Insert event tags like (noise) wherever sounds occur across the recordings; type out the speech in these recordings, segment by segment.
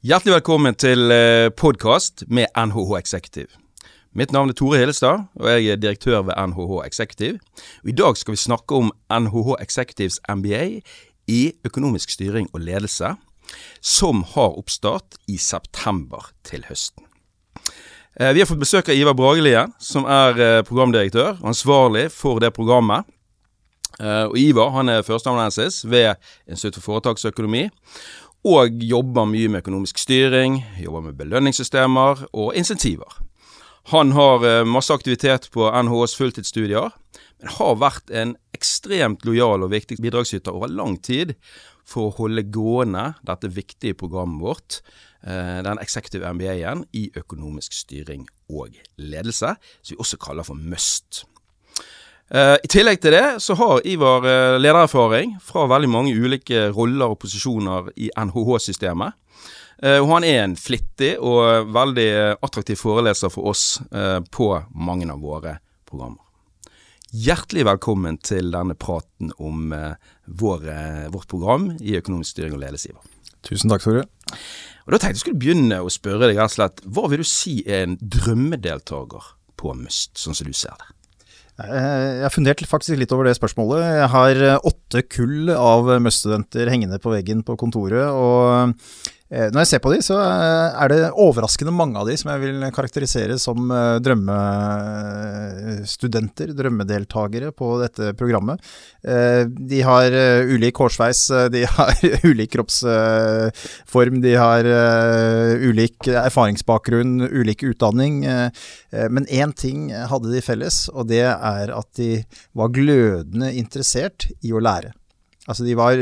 Hjertelig velkommen til podkast med NHH Executive. Mitt navn er Tore Hillestad, og jeg er direktør ved NHH Executive. Og I dag skal vi snakke om NHH Executives MBA i økonomisk styring og ledelse, som har oppstart i september til høsten. Eh, vi har fått besøk av Ivar Bragelien, som er eh, programdirektør og ansvarlig for det programmet. Eh, og Ivar han er førsteamanuensis ved Institutt for foretaksøkonomi. Og jobber mye med økonomisk styring, jobber med belønningssystemer og insentiver. Han har eh, masse aktivitet på NHOs fulltidsstudier, men har vært en ekstremt lojal og viktig bidragsyter over lang tid for å holde gående dette viktige programmet vårt, eh, den executive MBA-en i økonomisk styring og ledelse, som vi også kaller for MUST. Eh, I tillegg til det så har Ivar ledererfaring fra veldig mange ulike roller og posisjoner i NHH-systemet. Eh, og han er en flittig og veldig attraktiv foreleser for oss eh, på mange av våre programmer. Hjertelig velkommen til denne praten om eh, vår, vårt program i økonomisk styring og ledelse. Tusen takk, Tore. Og Da tenkte jeg skulle begynne å spørre deg rett og slett, hva vil du si er en drømmedeltaker på MUST, sånn som du ser det? Jeg har fundert faktisk litt over det spørsmålet. Jeg har åtte kull av Møss-studenter hengende på veggen på kontoret. og Eh, når jeg ser på de, så eh, er det overraskende mange av de som jeg vil karakterisere som eh, drømmestudenter, drømmedeltakere på dette programmet. De har ulik hårsveis, de har (laughs) ulik kroppsform, de har ulik erfaringsbakgrunn, ulik utdanning. Men én ting hadde de felles, og det er at de var glødende interessert i å lære. Altså de var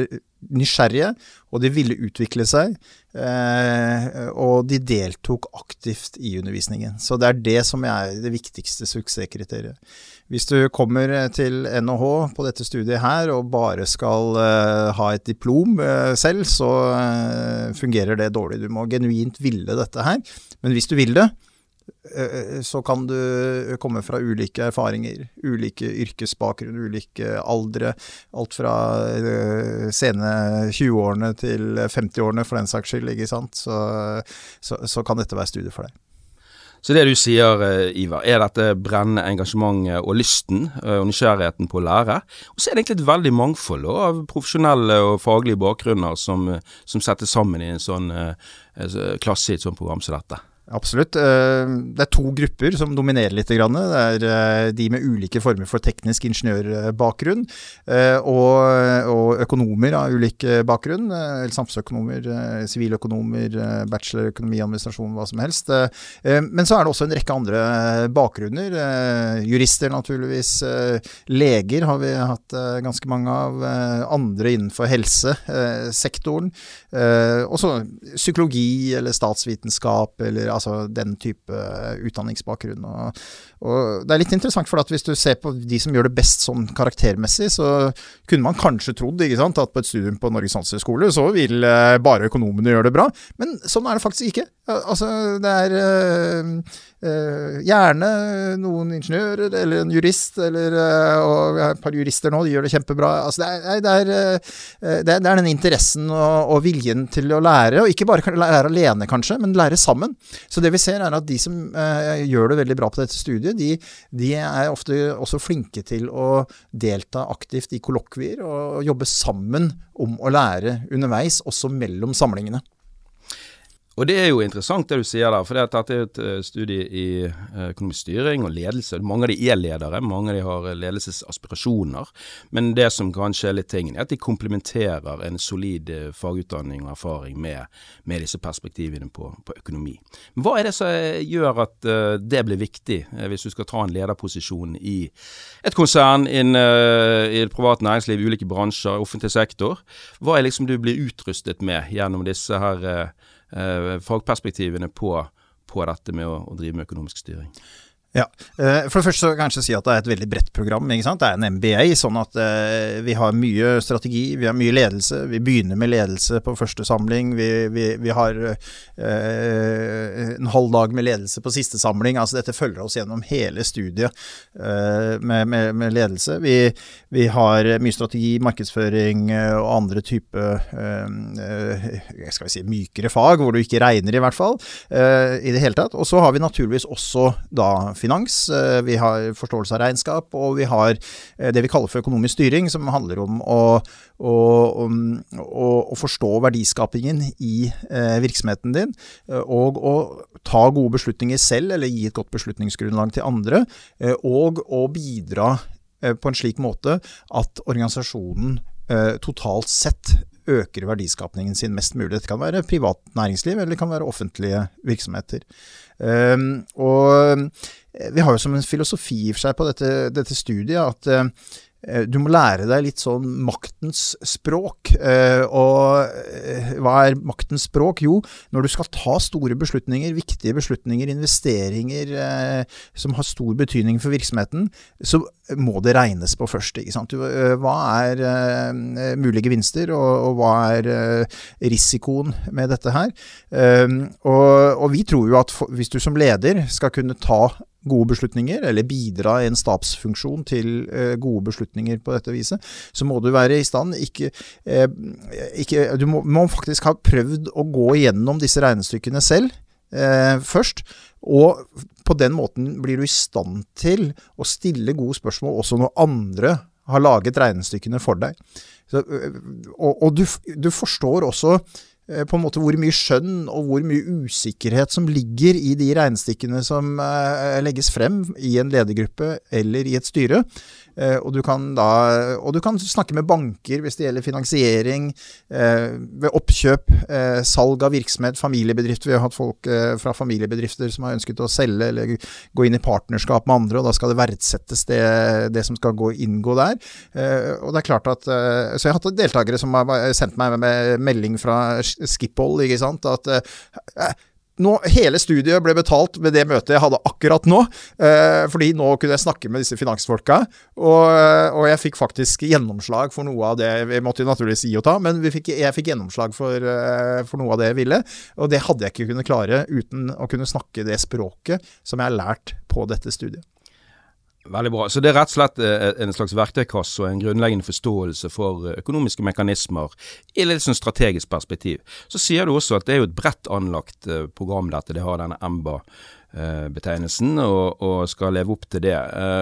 nysgjerrige, og de ville utvikle seg. Eh, og de deltok aktivt i undervisningen. Så det er det som er det viktigste suksesskriteriet. Hvis du kommer til NHH på dette studiet her og bare skal uh, ha et diplom selv, så fungerer det dårlig. Du må genuint ville dette her. Men hvis du vil det, Eh, så kan du komme fra ulike erfaringer, ulike yrkesbakgrunn, ulike aldre. Alt fra eh, sene 20-årene til 50-årene, for den saks skyld. ikke sant? Så, så, så, kan dette være studiet for deg. Så det du sier, eh, Ivar, er dette brennende engasjementet og lysten og nysgjerrigheten på å lære. Og så er det egentlig et veldig mangfold av profesjonelle og faglige bakgrunner som, som settes sammen i en sånn klasse i et sånt program som dette. Absolutt. Eh, det er to grupper som dominerer litt. Det er eh, de med ulike former for teknisk ingeniørbakgrunn, eh, og, økonomer av ulik bakgrunn. Samfunnsøkonomer, siviløkonomer, bachelor økonomi, administrasjon, hva som helst. Men så er det også en rekke andre bakgrunner. Jurister, naturligvis. Leger har vi hatt ganske mange av. Andre innenfor helsesektoren. Også psykologi eller statsvitenskap eller altså den type utdanningsbakgrunn. Og, og det er litt interessant, for at hvis du ser på de som gjør det best sånn karaktermessig, så kunne man kanskje trodd sant, at på et studium på Norges handelshøyskole så vil eh, bare økonomene gjøre det bra. Men sånn er det faktisk ikke. Altså, det er øh, øh, gjerne noen ingeniører eller en jurist, eller, øh, og vi har et par jurister nå, de gjør det kjempebra. Altså, det, er, det, er, det, er, det, er, den interessen og, og, viljen til å lære, og ikke bare lære alene kanskje, men lære sammen. Så det vi ser er at de som gjør det veldig bra på dette studiet, de, de er ofte også flinke til å delta aktivt i kollokvier og jobbe sammen om å lære underveis, også mellom samlingene. Og det er jo interessant det du sier der, for dette er et eh, studie i eh, økonomisk styring og ledelse. Mange av de er ledere, mange av de har ledelsesaspirasjoner. Men det som kanskje er litt tingen, er at de komplementerer en solid eh, fagutdanning og erfaring med, med disse perspektivene på, på, økonomi. Hva er det som gjør at det blir viktig, hvis du skal ta en lederposisjon i et konsern, inn, i et privat næringsliv, ulike bransjer, offentlig sektor? Hva er liksom du blir utrustet med gjennom disse her eh, fagperspektivene på, på, dette med å, å, drive med økonomisk styring? Ja, eh, For det første så kanskje si at det er et veldig bredt program. Det er en MBA, sånn at eh, vi har mye strategi, vi har mye ledelse. Vi begynner med ledelse på første samling. Vi, vi, vi har eh, en halv dag med ledelse på siste samling. altså Dette følger oss gjennom hele studiet med, med, med, ledelse. Vi, vi, har mye strategi, markedsføring og andre type skal vi si, mykere fag, hvor du ikke regner i hvert fall, i det hele tatt. Og så har vi naturligvis også da finans, eh, vi har forståelse av regnskap, og vi har eh, det vi kaller for økonomisk styring, som handler om å, å, å, å forstå verdiskapingen i eh, virksomheten din, og å ta gode beslutninger selv, eller gi et godt beslutningsgrunnlag til andre, og å bidra på en slik måte at organisasjonen totalt sett øker verdiskapningen sin mest mulig. Dette kan være privat næringsliv, eller det kan være offentlige virksomheter. Um, og vi har jo som en filosofi i seg på dette, dette studiet at uh, du må lære deg litt sånn maktens språk. Uh, og uh, hva er maktens språk? Jo, når du skal ta store beslutninger, viktige beslutninger, investeringer som har stor betydning for virksomheten, så må det regnes på først. Ikke sant? Hva er mulige gevinster, og, hva er risikoen med dette her? Og vi tror jo at hvis du som leder skal kunne ta gode beslutninger, eller bidra i en stabsfunksjon til uh, gode beslutninger på dette viset, så må du være i stand ikke, uh, ikke Du må, må, faktisk ha prøvd å gå igjennom disse regnestykkene selv Eh, først. Og på den måten blir du i stand til å stille gode spørsmål også når andre har laget regnestykkene for deg. Så, og, og du, du forstår også Eh, på en måte hvor mye skjønn og hvor mye usikkerhet som ligger i de regnestykkene som eh, legges frem i en ledergruppe eller i et styre. Eh, og du, da, og du kan snakke med banker hvis det gjelder finansiering, eh, ved oppkjøp, eh, salg av virksomhet, familiebedrifter. Vi har hatt folk fra familiebedrifter som har ønsket å selge eller gå inn i partnerskap med andre, og da skal det verdsettes det, det som skal gå, inngå der. Og det er klart at Så jeg har hatt deltakere som har sendt meg med melding fra Skiphol, ikke sant, at nå, hele studiet ble betalt med det møtet jeg hadde akkurat nå. Eh, fordi nå kunne jeg snakke med disse finansfolka. Og, og, jeg fikk faktisk gjennomslag for noe av det Vi måtte naturligvis gi og ta, men fikk, jeg fikk gjennomslag for, eh, for, noe av det jeg ville. Og det hadde jeg ikke kunnet klare uten å kunne snakke det språket som jeg har lært på dette studiet. Veldig bra. Så det er rett og slett eh, en slags verktøykasse og en grunnleggende forståelse for eh, økonomiske mekanismer i litt sånn strategisk perspektiv. Så sier du også at det er jo et bredt anlagt eh, program dette. Det har denne EMBA-betegnelsen og, og, skal leve opp til det.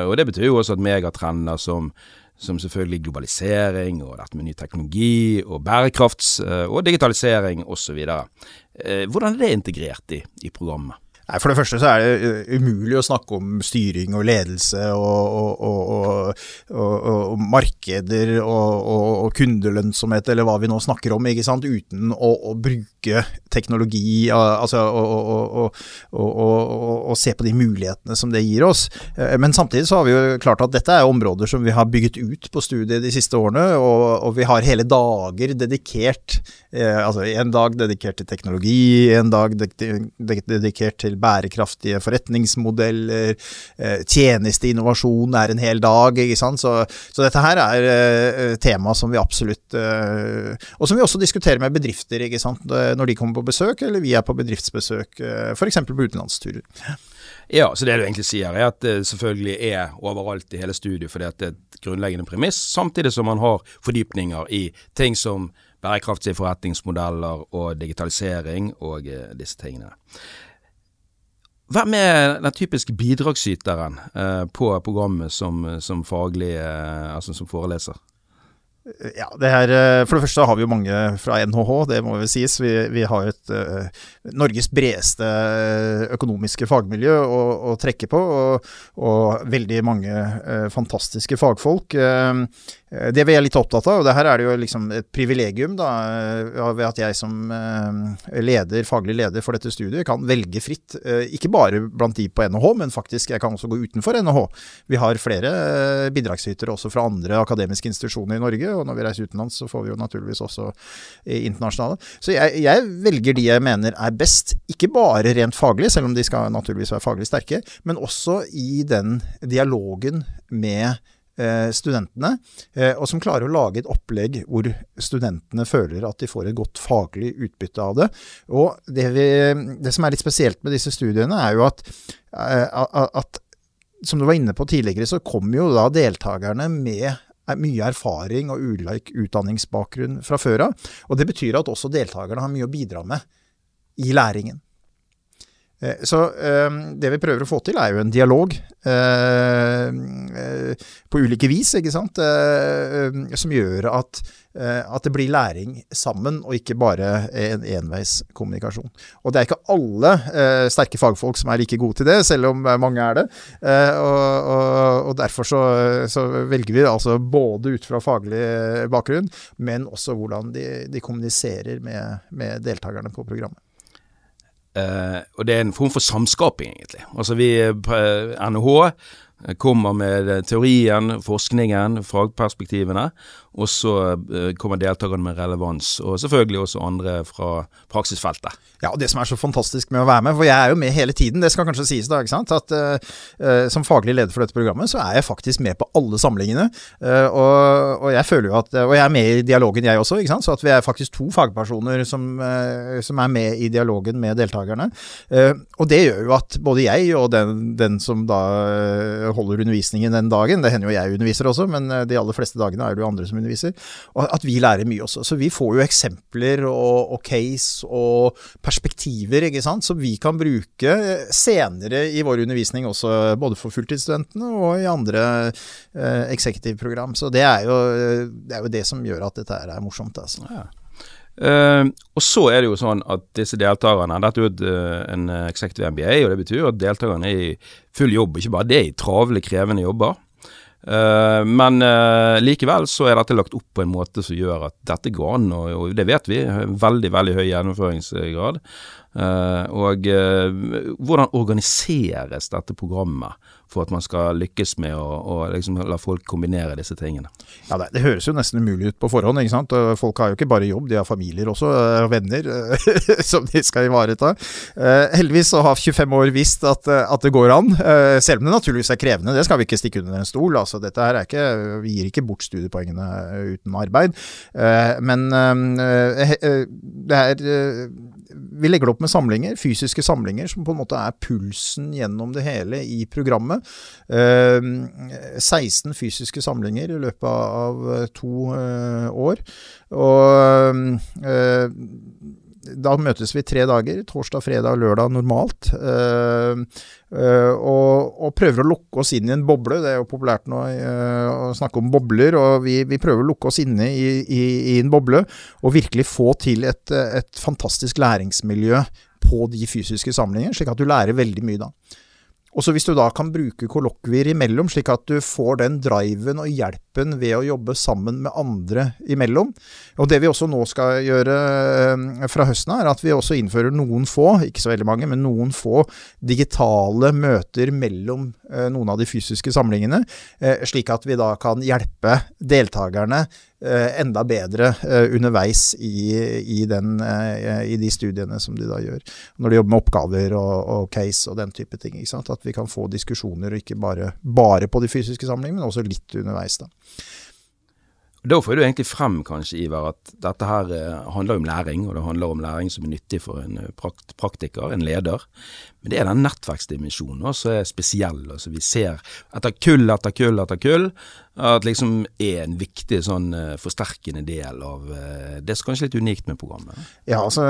Og det betyr jo også at megatrender som som selvfølgelig globalisering og dette med ny teknologi og bærekrafts- og digitalisering osv. Hvordan er det integrert i, i programmet? Nei, For det første så er det eh, umulig å snakke om styring og ledelse og, og, og, og markeder og, kundelønnsomhet, eller hva vi nå snakker om, ikke sant, uten å, å bruke teknologi altså, og, se på de mulighetene som det gir oss. Eh, men samtidig så har vi jo klart at dette er områder som vi har bygget ut på studiet de siste årene, og, vi har hele dager dedikert, eh, altså en dag dedikert til teknologi, en dag dedikert til bærekraftige forretningsmodeller, eh, tjenesteinnovasjon er en hel dag, ikke sant. Så, så dette her er eh, tema som vi absolutt eh, Og som vi også diskuterer med bedrifter, ikke sant. Når de kommer på besøk, eller vi er på bedriftsbesøk, f.eks. på utenlandsturer. Ja, så det du egentlig sier er at det selvfølgelig er overalt i hele studiet, fordi at det er et grunnleggende premiss, samtidig som man har fordypninger i ting som bærekraftige forretningsmodeller og digitalisering og disse tingene. Hvem er den typiske bidragsyteren eh, på programmet som, som faglig, eh, altså som foreleser? Ja, det her, eh, For det første har vi jo mange fra NHH, det må vel sies. Vi, vi har et uh, Norges bredeste økonomiske fagmiljø å, å trekke på, og, og veldig mange uh, fantastiske fagfolk. Uh, Eh, det vi er litt opptatt av, og det her er det jo liksom et privilegium da, eh, ved at jeg som eh, leder, faglig leder for dette studiet kan velge fritt. Ikke bare blant de på NHH, men faktisk jeg kan også gå utenfor NHH. Vi har flere bidragsytere også fra andre akademiske institusjoner i Norge, og når vi reiser utenlands så får vi jo naturligvis også internasjonale. Så jeg, jeg velger de jeg mener er best, ikke bare rent faglig, selv om de skal naturligvis være faglig sterke, men også i den dialogen med Eh, studentene, eh, og som klarer å lage et opplegg hvor studentene føler at de får et godt faglig utbytte av det. Og det, vi, det som er litt spesielt med disse studiene, er jo at, eh, at som du var inne på tidligere, så kommer jo da deltakerne med mye erfaring og ulik utdanningsbakgrunn fra før av. Og det betyr at også deltakerne har mye å bidra med i læringen. Eh, så eh, det vi prøver å få til, er jo en dialog eh, på ulike vis, ikke sant, som gjør at, at det blir læring sammen, og ikke bare en enveiskommunikasjon. Og det er ikke alle sterke fagfolk som er like gode til det, selv om mange er det. Og, og, og derfor så, så, velger vi altså både ut fra faglig bakgrunn, men også hvordan de, de kommuniserer med, med deltakerne på programmet. Uh, og det er en form for samskaping, egentlig. Altså vi, NHH kommer med teorien, forskningen, fagperspektivene, og så uh, kommer deltakerne med relevans. Og selvfølgelig også andre fra praksisfeltet. Ja, og det som er så fantastisk med å være med, for jeg er jo med hele tiden, det skal kanskje sies da, ikke sant. At uh, som faglig leder for dette programmet, så er jeg faktisk med på alle samlingene. Uh, og, og, jeg føler jo at Og jeg er med i dialogen, jeg også, ikke sant. Så at vi er faktisk to fagpersoner som, som er med i dialogen med deltakerne. og det gjør jo at både jeg og den, den som da holder undervisningen den dagen, det hender jo jeg underviser også, men de aller fleste dagene er det jo andre som underviser. Og at vi lærer mye også. Så vi får jo eksempler og, og case og perspektiver ikke sant, som vi kan bruke senere i vår undervisning også, både for fulltidsstudentene og i andre eh, executive-program. Så det er, jo, det er, jo, det som gjør at dette er morsomt. altså. Ja. Uh, og så er det jo sånn at disse deltakerne Dette er jo uh, en executive MBA, og det betyr at deltakerne er i full jobb. Ikke bare det, i travle, krevende jobber. Uh, men uh, likevel så er dette lagt opp på en måte som gjør at dette går an, og, og det vet vi. Veldig, veldig høy gjennomføringsgrad. Og hvordan organiseres dette programmet for at man skal lykkes med å, liksom la folk kombinere disse tingene. Ja, det, det, høres jo nesten umulig ut på forhånd. ikke sant? Folk har jo ikke bare jobb, de har familier også, og eh, venner eh, (laughs) som de skal ivareta. Uh, heldigvis så har 25 år visst at, at det går an, selv om det naturligvis er krevende. Det skal vi ikke stikke under en stol. altså dette her er ikke, Vi gir ikke bort studiepoengene uten arbeid. Men det er vi legger det opp med samlinger, fysiske samlinger, som på en måte er pulsen gjennom det hele i programmet. 16 ehm, fysiske samlinger i løpet av to eh, år. Og eh, da møtes vi tre dager. Torsdag, fredag, og lørdag normalt. Uh, og, og, prøver å lukke oss inn i en boble. Det er jo populært nå å snakke om bobler. og Vi, vi prøver å lukke oss inne i, i, i, en boble og virkelig få til et, et fantastisk læringsmiljø på de fysiske samlingene, slik at du lærer veldig mye da. Og så Hvis du da kan bruke kollokvier imellom, slik at du får den driven og hjelpen ved å jobbe sammen med andre imellom. Og Det vi også nå skal gjøre eh, fra høsten er at vi også innfører noen få, ikke så veldig mange, men noen få digitale møter mellom noen av de fysiske samlingene. Eh, slik at vi da kan hjelpe deltakerne Eh, enda bedre eh, underveis i, i, den, eh, i, de studiene som de da gjør. Når de jobber med oppgaver og, og case og den type ting. At vi kan få diskusjoner, ikke bare, bare på de fysiske samlingene, men også litt underveis. da. Da får du egentlig frem, kanskje, Ivar, at dette her handler om læring, og det handler om læring som er nyttig for en praktiker, en leder. Men det er den nettverksdimensjonen som er spesiell. Altså vi ser etter kull etter kull etter kull at liksom er en viktig sånn uh, forsterkende del av det som kanskje er litt unikt med programmet. Ja, altså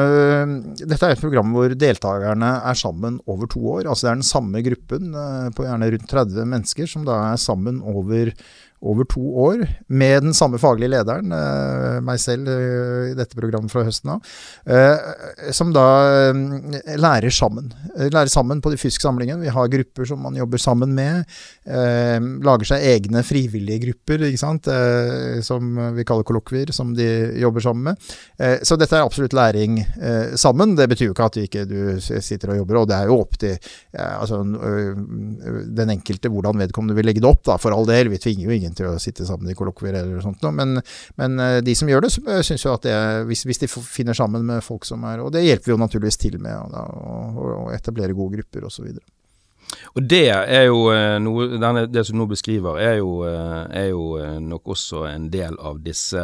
dette er et program hvor deltakerne er sammen over to år. Altså det er den samme gruppen på gjerne rundt 30 mennesker som da er sammen over over to år, med den samme faglige lederen, meg selv i dette programmet fra høsten av, som da lærer sammen. Lærer sammen på de fysiske samlingene. Vi har grupper som man jobber sammen med. Eh, lager seg egne frivillige grupper, ikke sant, eh, som vi kaller kollokvier, som de jobber sammen med. Eh, så dette er absolutt læring eh, sammen. Det betyr jo ikke at du ikke du sitter og jobber, og det er jo opp til altså, den enkelte hvordan vedkommende vil legge det opp, da, for all del. Vi tvinger jo ingen til å sitte sammen i kollokvier eller sånt noe, men, men, de som gjør det, syns jo at det hvis, hvis, de finner sammen med folk som er Og det hjelper vi jo naturligvis til med, da, å, og etablere gode grupper osv. Og det er jo noe denne, Det som du nå beskriver, er jo, er jo nok også en del av disse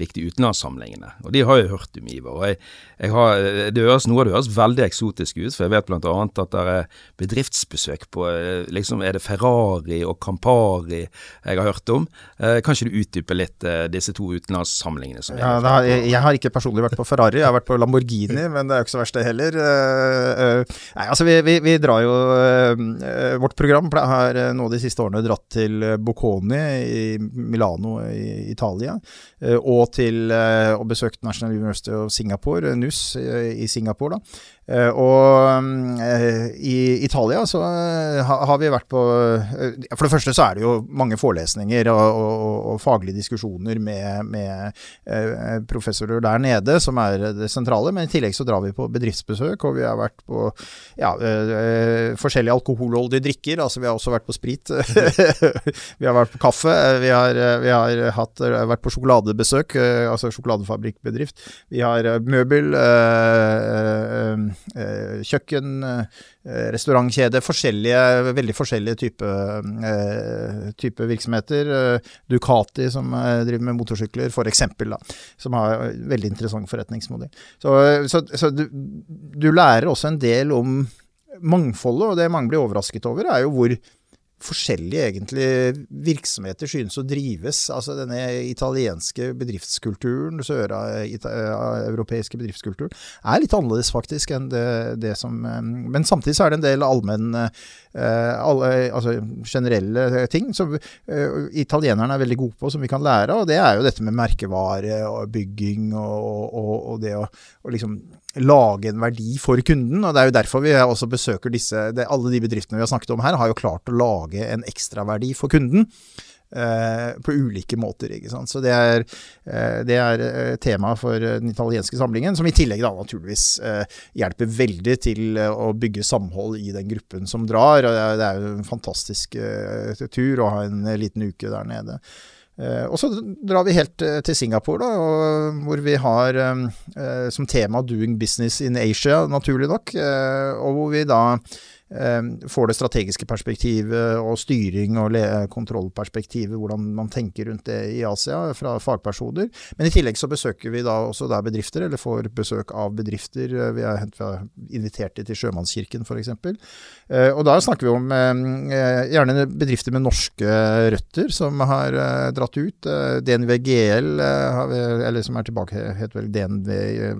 viktige utenlandssamlingene. Og de har jeg hørt om, Ivar. og jeg, jeg har, det høres, Noe av det høres veldig eksotisk ut, for jeg vet bl.a. at det er bedriftsbesøk på liksom Er det Ferrari og Campari jeg har hørt om? Eh, kan ikke du utdype litt eh, disse to utenlandssamlingene? Som ja, har, jeg, jeg, har ikke personlig vært på Ferrari, jeg har vært på Lamborghini, (laughs) men det er jo ikke så verst det heller. Uh, uh, nei, altså vi, vi, vi drar jo uh, Vårt program har nå de siste årene dratt til Bocconi i Milano i Italia. og til uh, og besøkt National University of Singapore, NUS i Singapore. da. Og i Italia så ha, har vi vært på For det første så er det jo mange forelesninger og, og, og faglige diskusjoner med, med professorer der nede, som er det sentrale. Men i tillegg så drar vi på bedriftsbesøk, og vi har vært på ja, forskjellige alkoholholdige drikker. Altså vi har også vært på sprit. (laughs) vi har vært på kaffe. Vi har, vi har hatt, vært på sjokoladebesøk Eh, altså sjokoladefabrikkbedrift. Vi har eh, møbel, eh, kjøkken, restaurantkjede. Forskjellige, veldig forskjellige typer type virksomheter. Ducati, som driver med motorsykler, f.eks., som har veldig interessant forretningsmodell. Så, så, så du, du lærer også en del om mangfoldet, og det mange blir overrasket over, er jo hvor forskjellige egentlig virksomheter synes å drives. Altså denne italienske bedriftskulturen, søreuropeiske bedriftskulturen, er litt annerledes faktisk enn det, det, som eh, Men samtidig så er det en del allmenn eh, altså generelle ting som italienerne er veldig gode på, som vi kan lære av. Det er jo dette med merkevare og bygging og, og, og det å og liksom lage en verdi for kunden. og Det er jo derfor vi også besøker disse det, Alle de bedriftene vi har snakket om her, har jo klart å lage en ekstraverdi for kunden. Eh, på ulike måter. ikke sant? Så Det er, eh, det er eh, tema for den italienske samlingen, som i tillegg da naturligvis eh, hjelper veldig til eh, å bygge samhold i den gruppen som drar. og Det er, det er jo en fantastisk eh, tur å ha en liten uke der nede. Uh, og så drar vi helt uh, til Singapore, da, og, hvor vi har som tema 'Doing business in Asia', naturlig nok. og hvor vi da får det strategiske perspektivet og styring og kontrollperspektivet, hvordan man tenker rundt det i Asia fra fagpersoner. Men i tillegg så besøker vi da også der bedrifter, eller får besøk av bedrifter. Vi har invitert dem til Sjømannskirken f.eks. Eh, og da snakker vi om ehm, eh, gjerne bedrifter med norske røtter som har eh, dratt ut. DNV GL, eller som er tilbake, heter vel DNV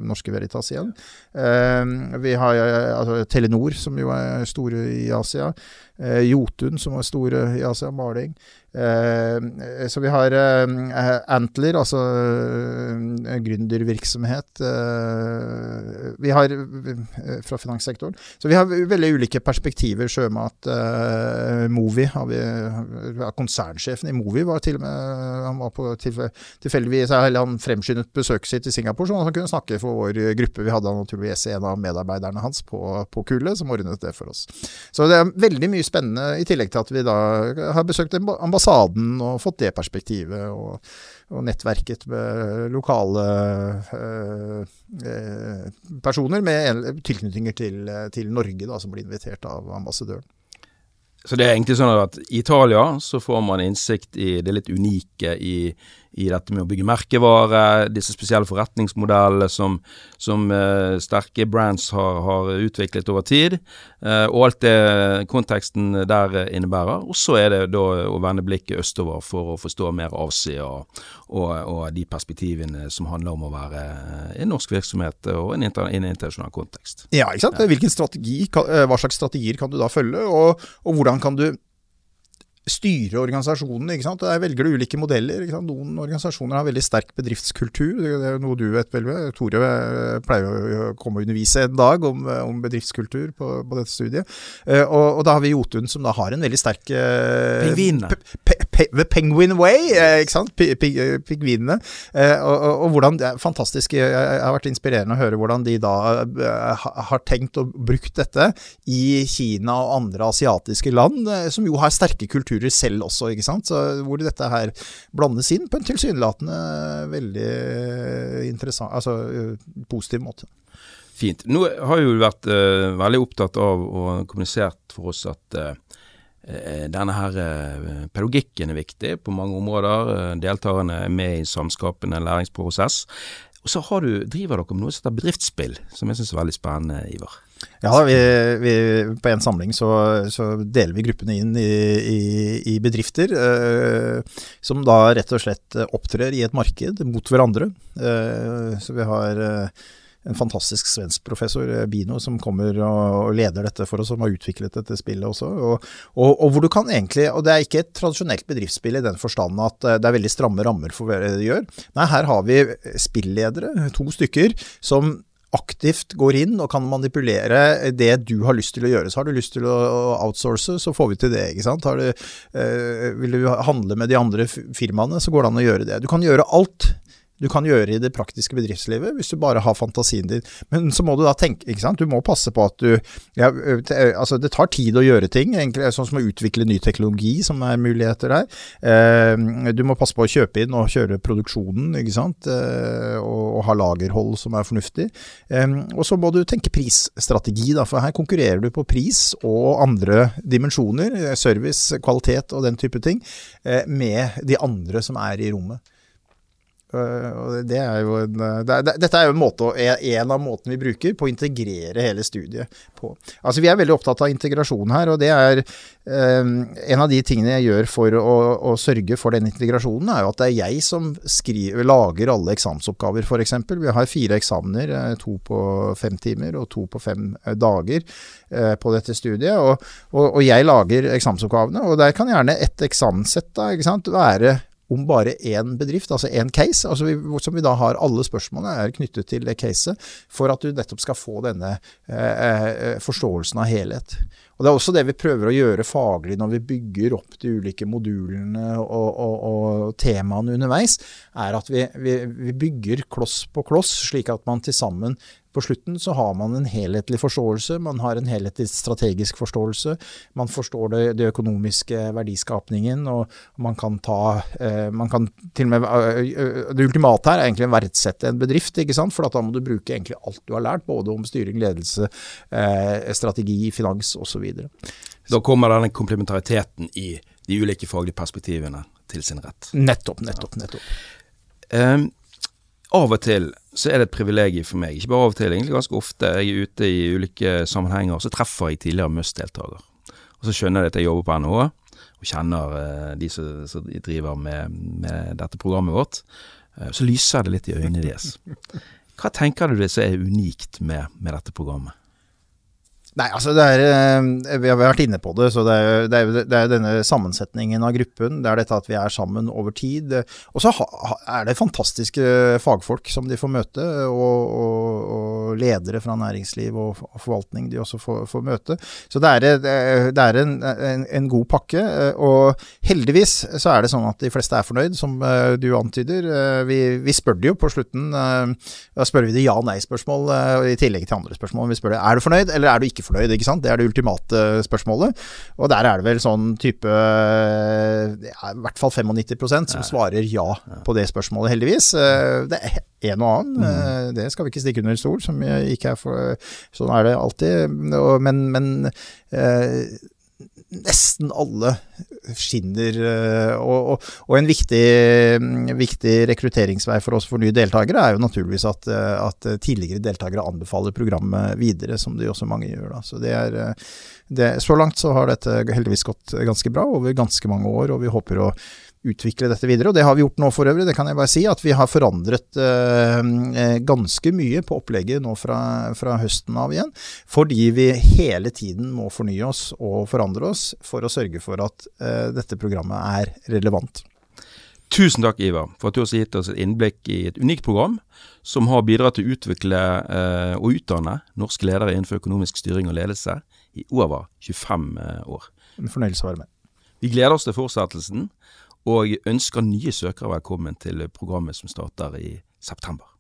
Norske Veritas igjen. Ehm, vi har altså, Telenor, som jo er store i Asia. Eh, Jotun, som var store i Asia, maling. Eh, så vi har eh, Antler, altså eh, gründervirksomhet. Eh, vi har eh, fra finanssektoren. Så vi har veldig ulike perspektiver. Sjømat, Movi har vi Konsernsjefen i Movi var til og med Han var på tilfeldigvis Han fremskyndet besøket sitt i Singapore, så han kunne snakke for vår gruppe. Vi hadde naturligvis en av medarbeiderne hans på, på kullet, som ordnet det for oss. Så det er veldig mye spennende, i tillegg til at vi da har besøkt ambassaden og fått det perspektivet. og, og nettverket med lokale øh, øh, personer med tilknytninger til, til Norge, da, som blir invitert av ambassadøren. Så det er egentlig sånn at i Italia så får man innsikt i det litt unike i i dette med å bygge merkevare, disse spesielle forretningsmodellene som, som uh, sterke brands har, har, utviklet over tid, uh, og alt det konteksten der innebærer. Og så er det da å vende blikket østover for å forstå mer Asia og, og, og, de perspektivene som handler om å være en norsk virksomhet og en, inter, en internasjonal kontekst. Ja, ikke sant. Hvilken strategi, eh, hva slags strategier kan du da følge, og, og hvordan kan du styre organisasjonene. ikke sant? Der velger du ulike modeller. ikke sant? Noen organisasjoner har veldig sterk bedriftskultur. Det er noe du vet vel. Tore eh, pleier å komme og undervise en dag om, eh, om bedriftskultur på, på, dette studiet. Uh, og, og, da har vi Jotun som da har en veldig sterk Pingvinene. The Penguin Way, ikke sant? Pingvinene. Og, og, og, hvordan det er fantastisk Jeg har vært inspirerende å høre hvordan de da har tenkt og brukt dette i Kina og andre asiatiske land, som jo har sterke kulturer selv også, ikke sant. Så hvor dette her blandes inn på en tilsynelatende veldig interessant, altså positiv måte. Fint. Nå har jo vært uh, veldig opptatt av og kommunisert for oss at uh, denne her uh, pedagogikken er viktig på mange områder. deltakerne er med i samskapende læringsprosess. Og så du, driver dere med noe som heter bedriftsspill, som jeg syns er veldig spennende, Ivar. Ja, vi, vi, på en samling så, så, deler vi gruppene inn i, i, i bedrifter, eh, som da rett og slett opptrer i et marked mot hverandre. Eh, så vi har eh, en fantastisk svensk professor, eh, Bino, som kommer og, leder dette for oss, som har utviklet dette spillet også. Og, og, og, hvor du kan egentlig, og det er ikke et tradisjonelt bedriftsspill i den forstand at eh, det er veldig stramme rammer for hva det gjør. Nei, her har vi spilledere, to stykker, som aktivt går inn og kan manipulere det du har lyst til å gjøre. Så har du lyst til å outsource, så får vi til det. ikke sant? Du, øh, vil du handle med de andre firmaene, så går det an å gjøre det. Du kan gjøre alt du kan gjøre i det praktiske bedriftslivet, hvis du bare har fantasien din. Men så må du da tenke, ikke sant, du må passe på at du ja, altså Det tar tid å gjøre ting, egentlig, sånn som å utvikle ny teknologi, som er muligheter der. Eh, du må passe på å kjøpe inn og kjøre produksjonen, ikke sant, eh, og, og, ha lagerhold som er fornuftig. Eh, og så må du tenke prisstrategi, da, for her konkurrerer du på pris og andre dimensjoner, service, kvalitet og den type ting, med de andre som er i rommet. Og det er jo en, det er, dette er jo en, måte, en av måtene vi bruker på å integrere hele studiet på. Altså Vi er veldig opptatt av integrasjon her, og det er um, en av de tingene jeg gjør for å, å, sørge for den integrasjonen, er jo at det er jeg som skriver, lager alle eksamensoppgaver, f.eks. Vi har fire eksamener, eh, to på fem timer og to på fem eh, dager på dette studiet. Og, og, og, jeg lager eksamensoppgavene, og der kan gjerne et eksamenssett da, ikke sant, være om bare én bedrift, altså én case, altså vi, som vi da har alle spørsmålene er knyttet til det caset, for at du nettopp skal få denne eh, eh, forståelsen av helhet. Og Det er også det vi prøver å gjøre faglig når vi bygger opp de ulike modulene og, og, og temaene underveis, er at vi, vi, vi bygger kloss på kloss, slik at man til sammen på slutten så har man en helhetlig forståelse, man har en helhetlig strategisk forståelse. Man forstår det, det økonomiske verdiskapningen, og man kan ta eh, man kan til og med, eh, Det ultimate her er egentlig å verdsette en bedrift, ikke sant? for da må du bruke egentlig alt du har lært, både om styring, ledelse, eh, strategi, finans osv. Da kommer denne komplementariteten i de ulike faglige perspektivene til sin rett. Nettopp, nettopp, nettopp. Um, av og til så er det et privilegium for meg, ikke bare av og til, egentlig ganske ofte. Jeg er ute i ulike sammenhenger, så treffer jeg tidligere Must-deltaker. Og så skjønner de at jeg jobber på NHO, og kjenner uh, de som, som driver med, med, dette programmet vårt. Uh, så lyser det litt i øynene deres. Hva tenker du det som er unikt med, med dette programmet? Nei, altså det er eh, Vi har vært inne på det. så Det er, det er, det er denne sammensetningen av gruppen. Det er dette at vi er sammen over tid. Og så er det fantastiske fagfolk som de får møte, og, og, og ledere fra næringsliv og, og, forvaltning de også får, får møte. Så det er, det er en, en, en, god pakke. Og heldigvis så er det sånn at de fleste er fornøyd, som eh, du antyder. Eh, vi, vi spør det jo på slutten. Da spør vi det ja-nei-spørsmål i tillegg til andre spørsmål. Vi spør det er du fornøyd, eller er du ikke fornøyd, ikke sant. Det er det ultimate spørsmålet. Og der er det vel sånn type ja, I hvert fall 95% som svarer ja på det spørsmålet, heldigvis. Eh, det er en og annen, mm. Eh, det skal vi ikke stikke under stol, som ikke er for Sånn er det alltid. Men, men eh, nesten alle skinner. Eh, og, og, og en viktig, viktig, rekrutteringsvei for oss for nye deltakere er jo naturligvis at, eh, at, tidligere deltakere anbefaler programmet videre, som de også mange gjør. Da. Så, det er, eh, det, så langt så har dette heldigvis gått ganske bra over ganske mange år, og vi håper å utvikle dette videre. Og det har vi gjort nå for øvrig, det kan jeg bare si. At vi har forandret eh, eh, ganske mye på opplegget nå fra, fra, høsten av igjen. Fordi vi hele tiden må fornye oss og forandre oss for å sørge for at eh, dette programmet er relevant. Tusen takk, Ivar, for at du har gitt oss et innblikk i et unikt program som har bidratt til å utvikle eh, og utdanne norske ledere innenfor økonomisk styring og ledelse i over 25 eh, år. En fornøyelse å være med. Vi gleder oss til fortsettelsen. Og ønsker nye søkere velkommen til programmet som starter i september.